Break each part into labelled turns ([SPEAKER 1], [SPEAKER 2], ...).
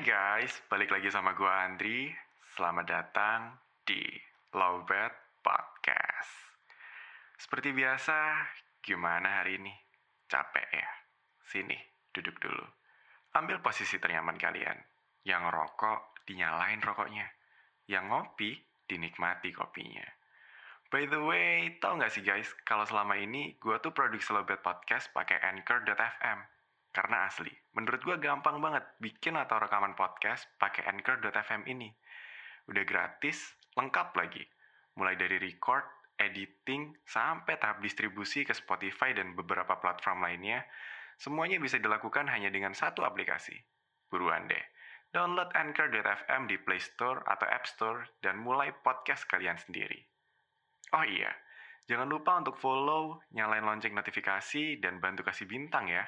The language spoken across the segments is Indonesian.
[SPEAKER 1] guys, balik lagi sama gue Andri. Selamat datang di Lowbat Podcast. Seperti biasa, gimana hari ini? Capek ya? Sini, duduk dulu. Ambil posisi ternyaman kalian. Yang rokok, dinyalain rokoknya. Yang ngopi, dinikmati kopinya. By the way, tau gak sih guys, kalau selama ini gue tuh produksi Lowbat Podcast pakai Anchor.fm. Karena asli, menurut gue gampang banget bikin atau rekaman podcast pakai Anchor.fm ini. Udah gratis, lengkap lagi. Mulai dari record, editing, sampai tahap distribusi ke Spotify dan beberapa platform lainnya, semuanya bisa dilakukan hanya dengan satu aplikasi. Buruan deh, download Anchor.fm di Play Store atau App Store dan mulai podcast kalian sendiri. Oh iya, jangan lupa untuk follow, nyalain lonceng notifikasi, dan bantu kasih bintang ya.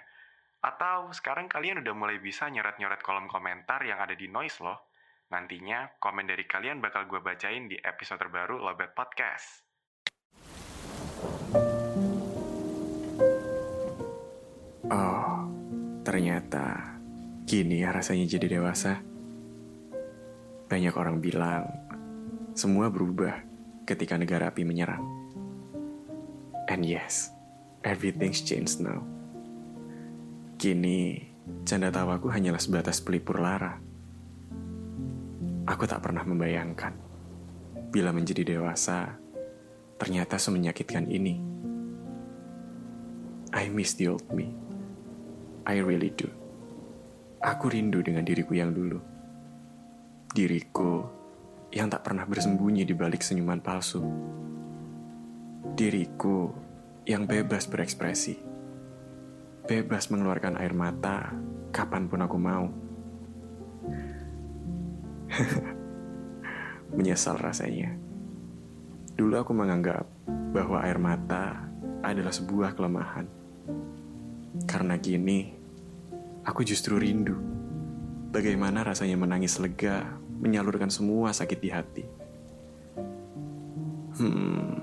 [SPEAKER 1] Atau sekarang kalian udah mulai bisa nyoret-nyoret kolom komentar yang ada di Noise loh. Nantinya komen dari kalian bakal gue bacain di episode terbaru Lobet Podcast.
[SPEAKER 2] Oh, ternyata gini ya rasanya jadi dewasa. Banyak orang bilang semua berubah ketika negara api menyerang. And yes, everything's changed now. Kini, canda tawaku hanyalah sebatas pelipur lara. Aku tak pernah membayangkan bila menjadi dewasa ternyata semenyakitkan ini. I miss the old me. I really do. Aku rindu dengan diriku yang dulu. Diriku yang tak pernah bersembunyi di balik senyuman palsu. Diriku yang bebas berekspresi. Bebas mengeluarkan air mata kapan pun aku mau. Menyesal rasanya. Dulu aku menganggap bahwa air mata adalah sebuah kelemahan. Karena kini, aku justru rindu bagaimana rasanya menangis lega menyalurkan semua sakit di hati. Hmm,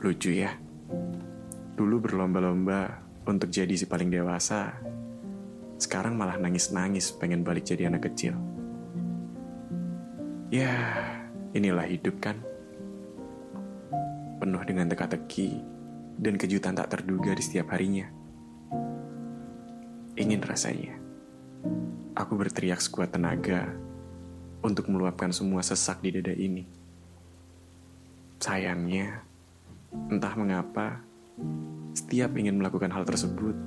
[SPEAKER 2] lucu ya. Dulu berlomba-lomba untuk jadi si paling dewasa, sekarang malah nangis-nangis pengen balik jadi anak kecil. Ya, inilah hidup kan. Penuh dengan teka-teki dan kejutan tak terduga di setiap harinya. Ingin rasanya, aku berteriak sekuat tenaga untuk meluapkan semua sesak di dada ini. Sayangnya, entah mengapa, setiap ingin melakukan hal tersebut,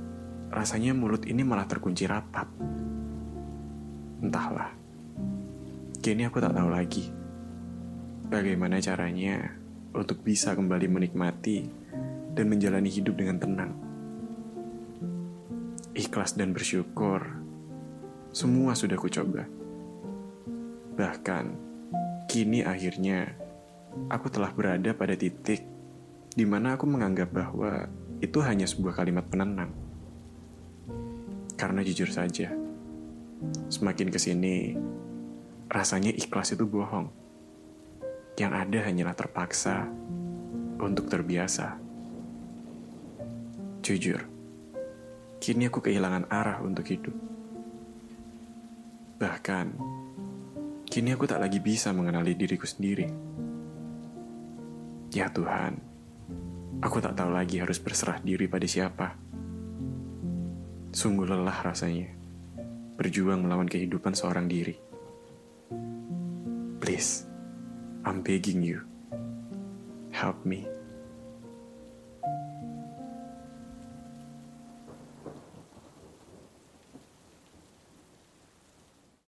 [SPEAKER 2] rasanya mulut ini malah terkunci rapat. Entahlah, kini aku tak tahu lagi bagaimana caranya untuk bisa kembali menikmati dan menjalani hidup dengan tenang. Ikhlas dan bersyukur, semua sudah kucoba. Bahkan, kini akhirnya aku telah berada pada titik di mana aku menganggap bahwa itu hanya sebuah kalimat penenang. Karena jujur saja, semakin ke sini, rasanya ikhlas itu bohong. Yang ada hanyalah terpaksa untuk terbiasa. Jujur, kini aku kehilangan arah untuk hidup. Bahkan, kini aku tak lagi bisa mengenali diriku sendiri. Ya Tuhan, aku tak tahu lagi harus berserah diri pada siapa. Sungguh lelah rasanya, berjuang melawan kehidupan seorang diri. Please, I'm begging you, help me.